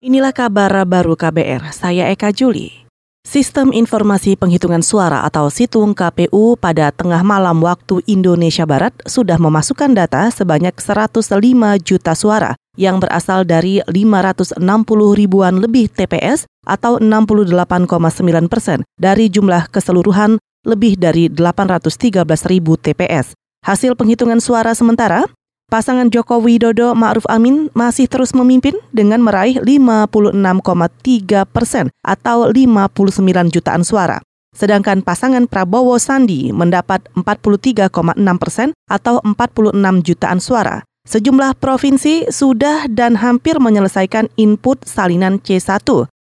Inilah kabar baru KBR, saya Eka Juli. Sistem Informasi Penghitungan Suara atau Situng KPU pada tengah malam waktu Indonesia Barat sudah memasukkan data sebanyak 105 juta suara yang berasal dari 560 ribuan lebih TPS atau 68,9 persen dari jumlah keseluruhan lebih dari 813 ribu TPS. Hasil penghitungan suara sementara, Pasangan Joko Widodo Ma'ruf Amin masih terus memimpin dengan meraih 56,3 persen atau 59 jutaan suara. Sedangkan pasangan Prabowo Sandi mendapat 43,6 persen atau 46 jutaan suara. Sejumlah provinsi sudah dan hampir menyelesaikan input salinan C1.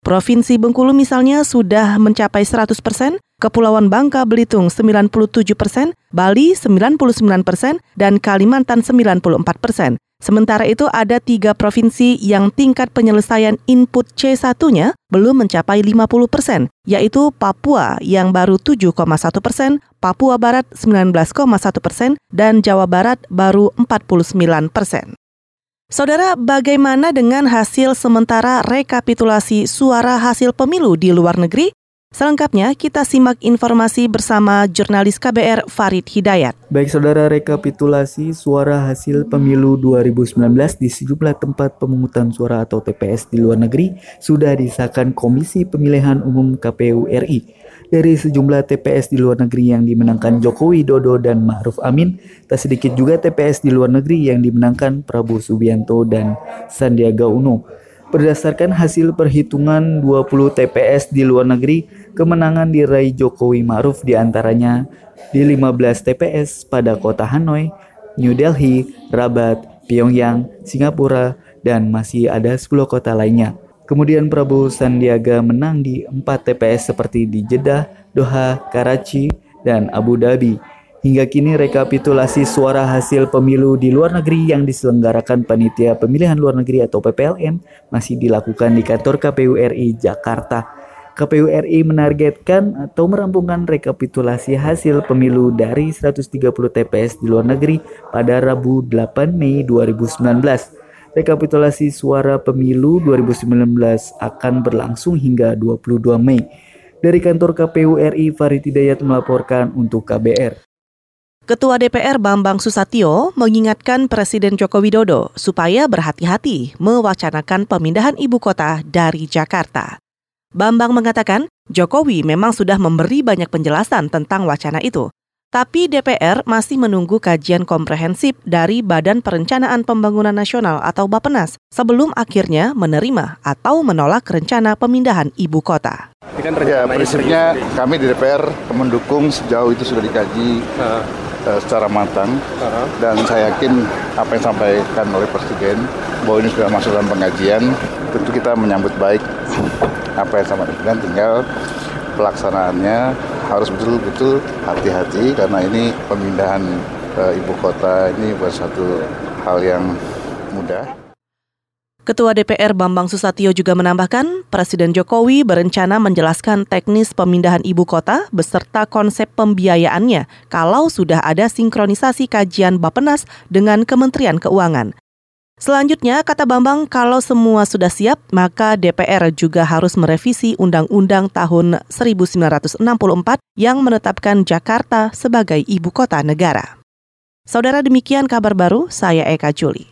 Provinsi Bengkulu misalnya sudah mencapai 100 persen, Kepulauan Bangka Belitung 97 persen, Bali 99 persen, dan Kalimantan 94 persen. Sementara itu ada tiga provinsi yang tingkat penyelesaian input C1-nya belum mencapai 50 persen, yaitu Papua yang baru 7,1 persen, Papua Barat 19,1 persen, dan Jawa Barat baru 49 persen. Saudara, bagaimana dengan hasil sementara rekapitulasi suara hasil pemilu di luar negeri? Selengkapnya kita simak informasi bersama jurnalis KBR Farid Hidayat. Baik saudara rekapitulasi suara hasil pemilu 2019 di sejumlah tempat pemungutan suara atau TPS di luar negeri sudah disahkan Komisi Pemilihan Umum KPU RI. Dari sejumlah TPS di luar negeri yang dimenangkan Joko Widodo dan Ma'ruf Amin, tak sedikit juga TPS di luar negeri yang dimenangkan Prabowo Subianto dan Sandiaga Uno. Berdasarkan hasil perhitungan 20 TPS di luar negeri, kemenangan diraih Jokowi Maruf di antaranya di 15 TPS pada kota Hanoi, New Delhi, Rabat, Pyongyang, Singapura, dan masih ada 10 kota lainnya. Kemudian Prabowo Sandiaga menang di 4 TPS seperti di Jeddah, Doha, Karachi, dan Abu Dhabi. Hingga kini rekapitulasi suara hasil pemilu di luar negeri yang diselenggarakan Panitia Pemilihan Luar Negeri atau PPLN masih dilakukan di kantor KPU RI Jakarta. KPU RI menargetkan atau merampungkan rekapitulasi hasil pemilu dari 130 TPS di luar negeri pada Rabu 8 Mei 2019. Rekapitulasi suara pemilu 2019 akan berlangsung hingga 22 Mei. Dari kantor KPU RI, Farid Hidayat melaporkan untuk KBR. Ketua DPR Bambang Susatyo mengingatkan Presiden Joko Widodo supaya berhati-hati mewacanakan pemindahan ibu kota dari Jakarta. Bambang mengatakan Jokowi memang sudah memberi banyak penjelasan tentang wacana itu, tapi DPR masih menunggu kajian komprehensif dari Badan Perencanaan Pembangunan Nasional atau Bapenas sebelum akhirnya menerima atau menolak rencana pemindahan ibu kota. Ya, prinsipnya kami di DPR mendukung sejauh itu sudah dikaji. Uh secara matang uh-huh. dan saya yakin apa yang disampaikan oleh Presiden bahwa ini sudah masuk dalam pengajian tentu kita menyambut baik apa yang sama dan tinggal pelaksanaannya harus betul-betul hati-hati karena ini pemindahan uh, ibu kota ini bukan satu hal yang mudah. Ketua DPR Bambang Susatyo juga menambahkan, Presiden Jokowi berencana menjelaskan teknis pemindahan ibu kota beserta konsep pembiayaannya kalau sudah ada sinkronisasi kajian Bapenas dengan Kementerian Keuangan. Selanjutnya, kata Bambang, kalau semua sudah siap, maka DPR juga harus merevisi Undang-Undang tahun 1964 yang menetapkan Jakarta sebagai ibu kota negara. Saudara demikian kabar baru, saya Eka Juli.